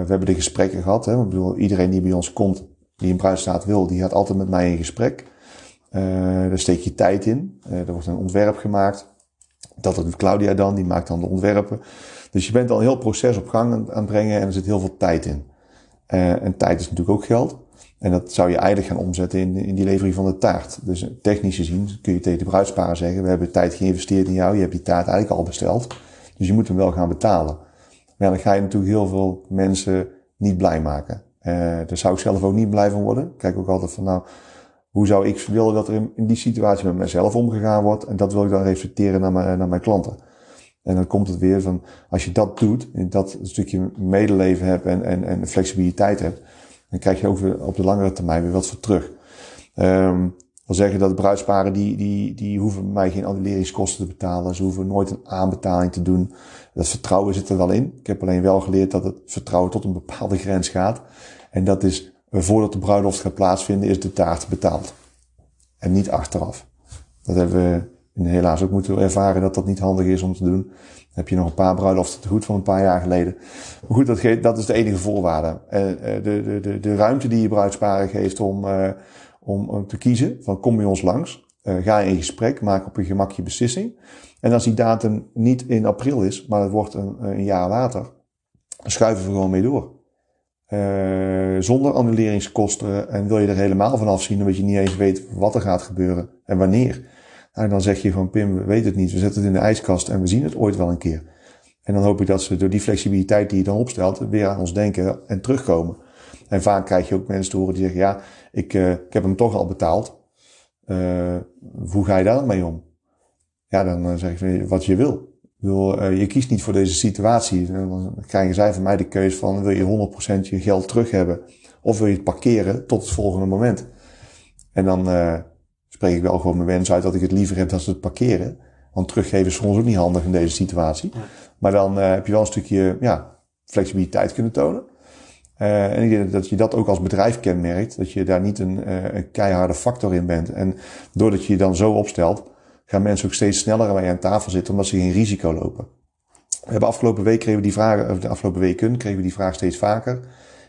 we hebben de gesprekken gehad. Hè? Ik bedoel, iedereen die bij ons komt, die een bruidstaat wil, die gaat altijd met mij in gesprek. Uh, daar steek je tijd in. er wordt een ontwerp gemaakt. Dat doet Claudia dan, die maakt dan de ontwerpen. Dus je bent al een heel proces op gang aan het brengen en er zit heel veel tijd in. en tijd is natuurlijk ook geld. En dat zou je eigenlijk gaan omzetten in, in die levering van de taart. Dus technisch gezien kun je tegen de bruidsparen zeggen, we hebben tijd geïnvesteerd in jou, je hebt die taart eigenlijk al besteld. Dus je moet hem wel gaan betalen. Maar dan ga je natuurlijk heel veel mensen niet blij maken. Uh, daar zou ik zelf ook niet blij van worden. Ik kijk ook altijd van nou, hoe zou ik willen dat er in, die situatie met mezelf omgegaan wordt. En dat wil ik dan reflecteren naar mijn, naar mijn klanten. En dan komt het weer van, als je dat doet, dat een stukje medeleven hebt en, en, en flexibiliteit hebt, dan krijg je ook op de langere termijn weer wat voor terug. Um, wil zeggen dat bruidsparen die, die, die hoeven mij geen annuleringskosten te betalen. Ze hoeven nooit een aanbetaling te doen. Dat vertrouwen zit er wel in. Ik heb alleen wel geleerd dat het vertrouwen tot een bepaalde grens gaat. En dat is, voordat de bruiloft gaat plaatsvinden, is de taart betaald. En niet achteraf. Dat hebben we helaas ook moeten ervaren dat dat niet handig is om te doen heb je nog een paar bruiloften te goed van een paar jaar geleden. Maar goed, dat, dat is de enige voorwaarde. Uh, de, de, de, ruimte die je bruidsparen geeft om, om, om, te kiezen, van kom bij ons langs, ga in gesprek, maak op je gemak je beslissing. En als die datum niet in april is, maar het wordt een, een jaar later, dan schuiven we gewoon mee door. zonder annuleringskosten en wil je er helemaal van afzien, omdat je niet eens weet wat er gaat gebeuren en wanneer. En dan zeg je van Pim, we weten het niet, we zetten het in de ijskast en we zien het ooit wel een keer. En dan hoop ik dat ze door die flexibiliteit die je dan opstelt, weer aan ons denken en terugkomen. En vaak krijg je ook mensen te horen die zeggen, ja, ik, uh, ik heb hem toch al betaald. Hoe ga je daar dan mee om? Ja, dan uh, zeg ik wat je wil. wil je kiest niet voor deze situatie. Dan krijgen zij van mij de keuze van, wil je 100% je geld terug hebben? Of wil je het parkeren tot het volgende moment? En dan spreek ik wel gewoon mijn wens uit dat ik het liever heb dan ze het parkeren. Want teruggeven is ons ook niet handig in deze situatie. Maar dan uh, heb je wel een stukje ja, flexibiliteit kunnen tonen. Uh, en ik denk dat je dat ook als bedrijf kenmerkt. Dat je daar niet een, een keiharde factor in bent. En doordat je je dan zo opstelt, gaan mensen ook steeds sneller je aan tafel zitten, omdat ze geen risico lopen. We hebben afgelopen week kregen we die vragen, of de afgelopen weken kregen we die vraag steeds vaker.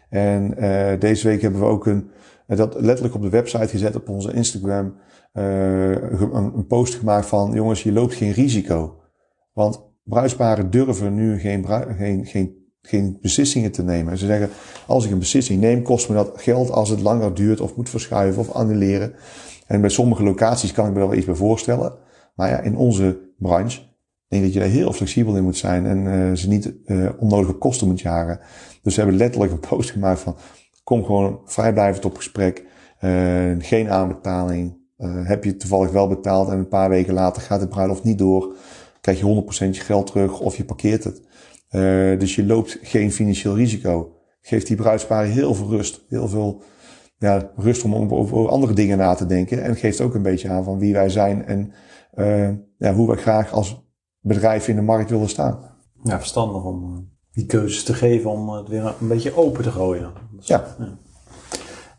En deze week hebben we ook een, dat letterlijk op de website gezet op onze Instagram uh, een, een, post gemaakt van, jongens, je loopt geen risico. Want bruidsparen durven nu geen, geen, geen, geen beslissingen te nemen. Ze zeggen, als ik een beslissing neem, kost me dat geld als het langer duurt of moet verschuiven of annuleren. En bij sommige locaties kan ik me wel iets bij voorstellen. Maar ja, in onze branche denk ik dat je daar heel flexibel in moet zijn en uh, ze niet uh, onnodige kosten moet jagen. Dus we hebben letterlijk een post gemaakt van, kom gewoon vrijblijvend op gesprek. Uh, geen aanbetaling, heb je toevallig wel betaald en een paar weken later gaat de bruiloft niet door, krijg je 100% je geld terug of je parkeert het. Dus je loopt geen financieel risico. Geeft die bruidsparen heel veel rust, heel veel ja, rust om over andere dingen na te denken. En geeft ook een beetje aan van wie wij zijn en uh, ja, hoe wij graag als bedrijf in de markt willen staan. Ja, verstandig om die keuzes te geven om het weer een beetje open te gooien. ja. ja.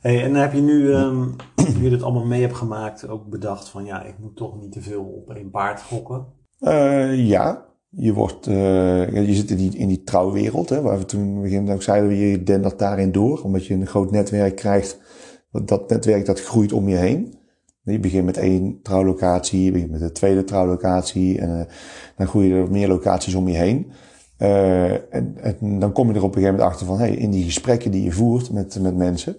Hey, en heb je nu, um, je dit allemaal mee hebt gemaakt, ook bedacht van ja, ik moet toch niet te veel op één paard gokken? Uh, ja, je, wordt, uh, je zit in die, in die trouwwereld, hè, waar we toen in het begin ook zeiden, je dendert daarin door, omdat je een groot netwerk krijgt. Dat netwerk dat groeit om je heen. Je begint met één trouwlocatie, je begint met de tweede trouwlocatie en uh, dan groeien er meer locaties om je heen. Uh, en, dan kom je er op een gegeven moment achter van, hey, in die gesprekken die je voert met, met mensen,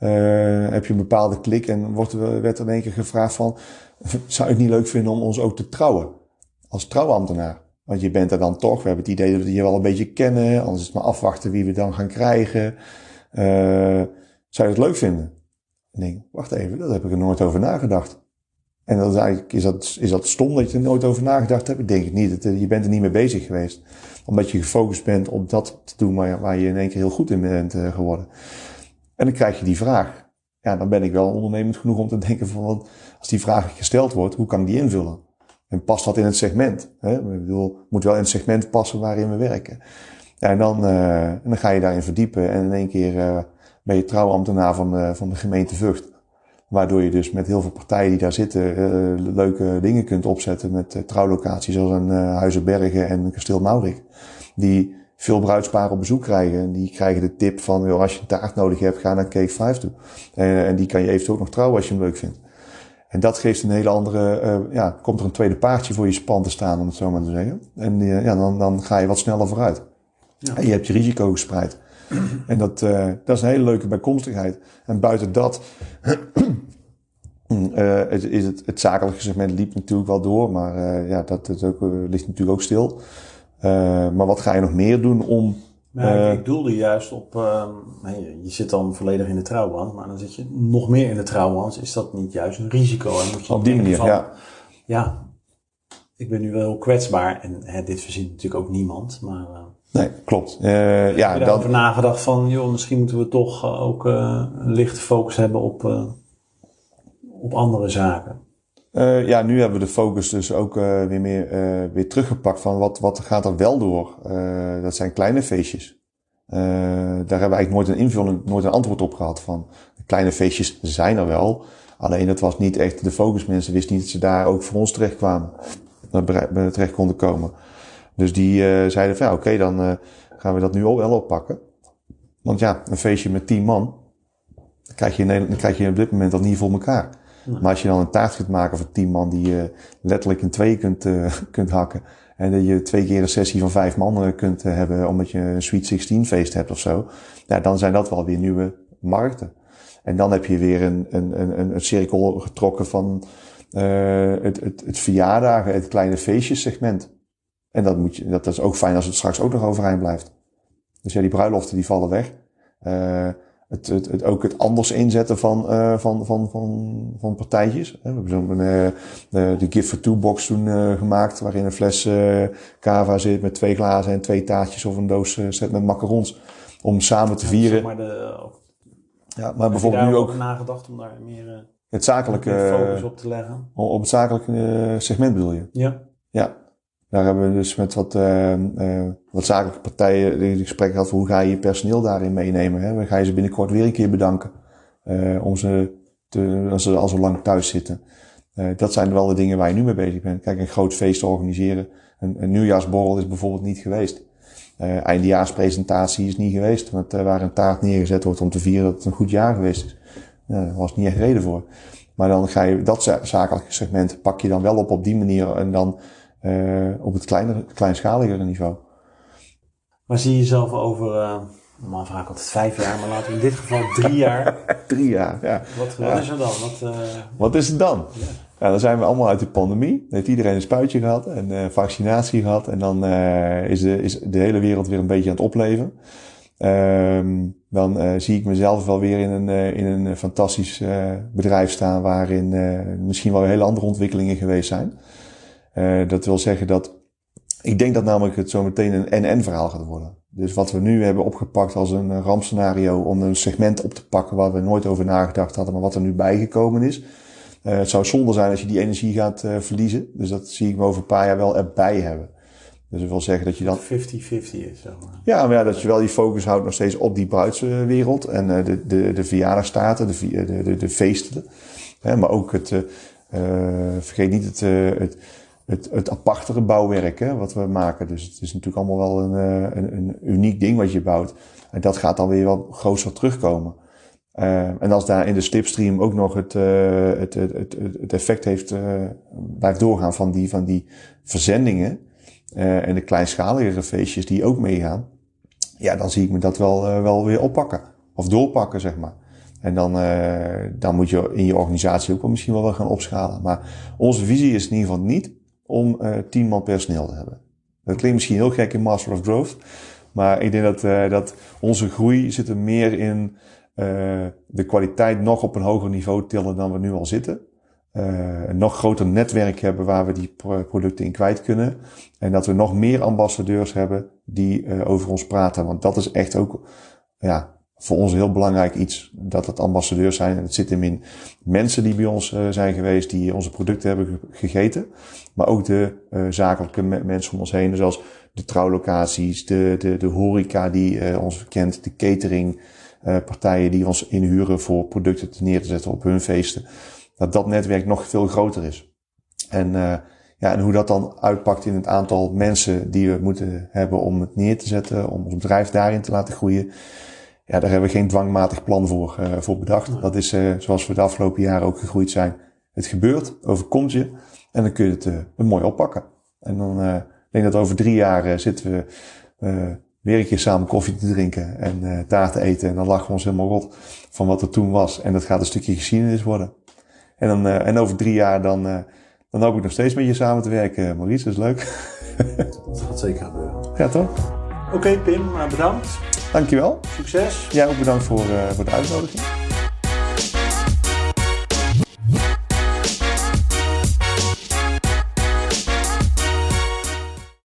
uh, heb je een bepaalde klik en wordt, werd er in één keer gevraagd van, zou je het niet leuk vinden om ons ook te trouwen? Als trouwambtenaar. Want je bent er dan toch, we hebben het idee dat we je wel een beetje kennen, anders is het maar afwachten wie we dan gaan krijgen. Zou je het leuk vinden? En denk, wacht even, daar heb ik er nooit over nagedacht. En dat is eigenlijk, is dat, is dat stom dat je er nooit over nagedacht hebt? Ik denk het niet. Je bent er niet mee bezig geweest. Omdat je gefocust bent op dat te doen waar, waar je in één keer heel goed in bent uh, geworden. En dan krijg je die vraag. Ja, dan ben ik wel ondernemend genoeg om te denken van, als die vraag gesteld wordt, hoe kan ik die invullen? En past dat in het segment? Hè? Ik bedoel, moet wel in het segment passen waarin we werken. Ja, en dan, uh, en dan ga je daarin verdiepen en in één keer uh, ben je trouwambtenaar van, uh, van de gemeente Vught. Waardoor je dus met heel veel partijen die daar zitten uh, leuke dingen kunt opzetten met uh, trouwlocaties zoals een uh, Huizenbergen en Kasteel Maurik. Die veel bruidsparen op bezoek krijgen. En die krijgen de tip van, joh, als je een taart nodig hebt, ga naar Cake 5 toe. En, en die kan je eventueel ook nog trouwen als je hem leuk vindt. En dat geeft een hele andere, uh, ja, komt er een tweede paardje voor je span te staan, om het zo maar te zeggen. En uh, ja, dan, dan ga je wat sneller vooruit. Ja. En je hebt je risico gespreid. En dat, uh, dat is een hele leuke bijkomstigheid. En buiten dat uh, is het, het zakelijke segment liep natuurlijk wel door, maar uh, ja, dat, dat ook, ligt natuurlijk ook stil. maar wat ga je nog meer doen om nou, ik, ik doelde juist op, uh, je zit dan volledig in de trouwband, maar dan zit je nog meer in de trouwband. Is dat niet juist een risico? En moet je op die manier, van, ja. Ja, ik ben nu wel heel kwetsbaar en hè, dit verzint natuurlijk ook niemand, maar... Uh, nee, klopt. Uh, ja, heb je daarover nagedacht van, joh, misschien moeten we toch ook een lichte focus hebben op, op andere zaken? Uh, ja, nu hebben we de focus dus ook uh, weer meer uh, weer teruggepakt van wat, wat gaat er wel door. dat zijn kleine feestjes. daar hebben we eigenlijk nooit een invulling, nooit een antwoord op gehad van. Kleine feestjes zijn er wel. Alleen dat was niet echt de focus. Mensen wisten niet dat ze daar ook voor ons terecht kwamen. Terecht konden komen. Dus die zeiden van ja, oké, okay, dan gaan we dat nu ook wel oppakken. Want ja, een feestje met tien man, dan krijg je, in Nederland, dan krijg je op dit moment al niet voor elkaar. Maar als je dan een taart kunt maken voor tien man die je letterlijk in twee kunt, kunt hakken. En dat je twee keer een sessie van vijf man kunt hebben omdat je een Sweet 16 feest hebt of zo. Ja, dan zijn dat wel weer nieuwe markten. En dan heb je weer een, een, een, een cirkel getrokken van uh, het, het, het verjaardagen, het kleine feestjessegment. En dat, moet je, dat is ook fijn als het straks ook nog overeind blijft. Dus ja, die bruiloften die vallen weg. Uh, het, het, het, ook het anders inzetten van, uh, van, van, van, van partijtjes. We hebben zo'n uh, de Gift for Two box toen uh, gemaakt, waarin een fles cava zit met twee glazen en twee taartjes of een doos set met macarons. Om samen te vieren. Ja, maar, de, ja, maar bijvoorbeeld nu ook. nagedacht om daar meer, het zakelijke, focus op te leggen? Op het zakelijke segment bedoel je? Ja. Ja. Daar hebben we dus met wat, uh, uh, wat zakelijke partijen in gesprek gehad hoe ga je je personeel daarin meenemen. Hè? We gaan je ze binnenkort weer een keer bedanken. Uh, om ze te, als ze al zo lang thuis zitten. dat zijn wel de dingen waar je nu mee bezig bent. Kijk, een groot feest organiseren. Een, een nieuwjaarsborrel is bijvoorbeeld niet geweest. eindejaarspresentatie is niet geweest. Want, waar een taart neergezet wordt om te vieren dat het een goed jaar geweest is. daar was niet echt reden voor. Maar dan ga je dat zakelijke segment pak je dan wel op op die manier. En dan op het kleinere, kleinschaligere niveau. Maar zie je jezelf over, uh, normaal vaak altijd vijf jaar, maar laten we in dit geval drie jaar. drie jaar, ja. Wat, wat ja. is er dan? Wat, uh, wat is het dan? Ja. dan zijn we allemaal uit de pandemie. Dan heeft iedereen een spuitje gehad en uh, vaccinatie gehad. En dan is, de, is de hele wereld weer een beetje aan het opleven. Um, dan zie ik mezelf wel weer in een, in een fantastisch bedrijf staan waarin misschien wel hele andere ontwikkelingen geweest zijn. Uh, dat wil zeggen dat ik denk dat namelijk het zo meteen een NN verhaal gaat worden. Dus wat we nu hebben opgepakt als een rampscenario om een segment op te pakken waar we nooit over nagedacht hadden, maar wat er nu bijgekomen is. Uh, het zou zonde zijn als je die energie gaat uh, verliezen. Dus dat zie ik me over een paar jaar wel erbij hebben. Dus dat wil zeggen dat je dan... 50-50 is, zeg maar. Ja, maar ja, dat je wel die focus houdt nog steeds op die bruidswereld. En uh, de, de, de verjaardagstaten, de, de, de, de feesten. Hè, maar ook het... Vergeet niet het, het, het, het apartere bouwwerk hè, wat we maken. Dus het is natuurlijk allemaal wel een, een, een uniek ding wat je bouwt. En dat gaat dan weer wel groter terugkomen. Uh, en als daar in de slipstream ook nog het, uh, het, het, het, effect heeft, blijft doorgaan van die, van die verzendingen en de kleinschaligere feestjes die ook meegaan, ja, dan zie ik me dat wel, wel weer oppakken. Of doorpakken, zeg maar. En dan, dan moet je in je organisatie ook wel misschien wel gaan opschalen. Maar onze visie is in ieder geval niet om tien man personeel te hebben. Dat klinkt misschien heel gek in Master of Growth. Maar ik denk dat, dat onze groei zit er meer in uh, de kwaliteit nog op een hoger niveau tillen dan we nu al zitten. Uh, een nog groter netwerk hebben waar we die producten in kwijt kunnen. En dat we nog meer ambassadeurs hebben die uh, over ons praten. Want dat is echt ook ja, voor ons heel belangrijk iets. Dat het ambassadeurs zijn. En het zit hem in mensen die bij ons zijn geweest, die onze producten hebben gegeten. Maar ook de zakelijke mensen om ons heen. Zoals de trouwlocaties, de, de, de horeca die ons kent, de catering. Uh, partijen die ons inhuren voor producten te neer te zetten op hun feesten. Dat dat netwerk nog veel groter is. En, ja, en hoe dat dan uitpakt in het aantal mensen die we moeten hebben om het neer te zetten, om ons bedrijf daarin te laten groeien. Ja, daar hebben we geen dwangmatig plan voor, uh, voor bedacht. Dat is zoals we de afgelopen jaren ook gegroeid zijn. Het gebeurt, overkomt je en dan kun je het uh, mooi oppakken. En dan denk dat over drie jaar zitten we weer een keer samen koffie te drinken en taart te eten. En dan lachen we ons helemaal rot van wat er toen was. En dat gaat een stukje geschiedenis worden. En, dan, en over drie jaar dan, dan hoop ik nog steeds met je samen te werken, Maurice. Dat is leuk. dat gaat zeker gebeuren. Ja, toch? Oké, okay, Pim, bedankt. Dankjewel. Succes. Jij ook bedankt voor, voor de uitnodiging.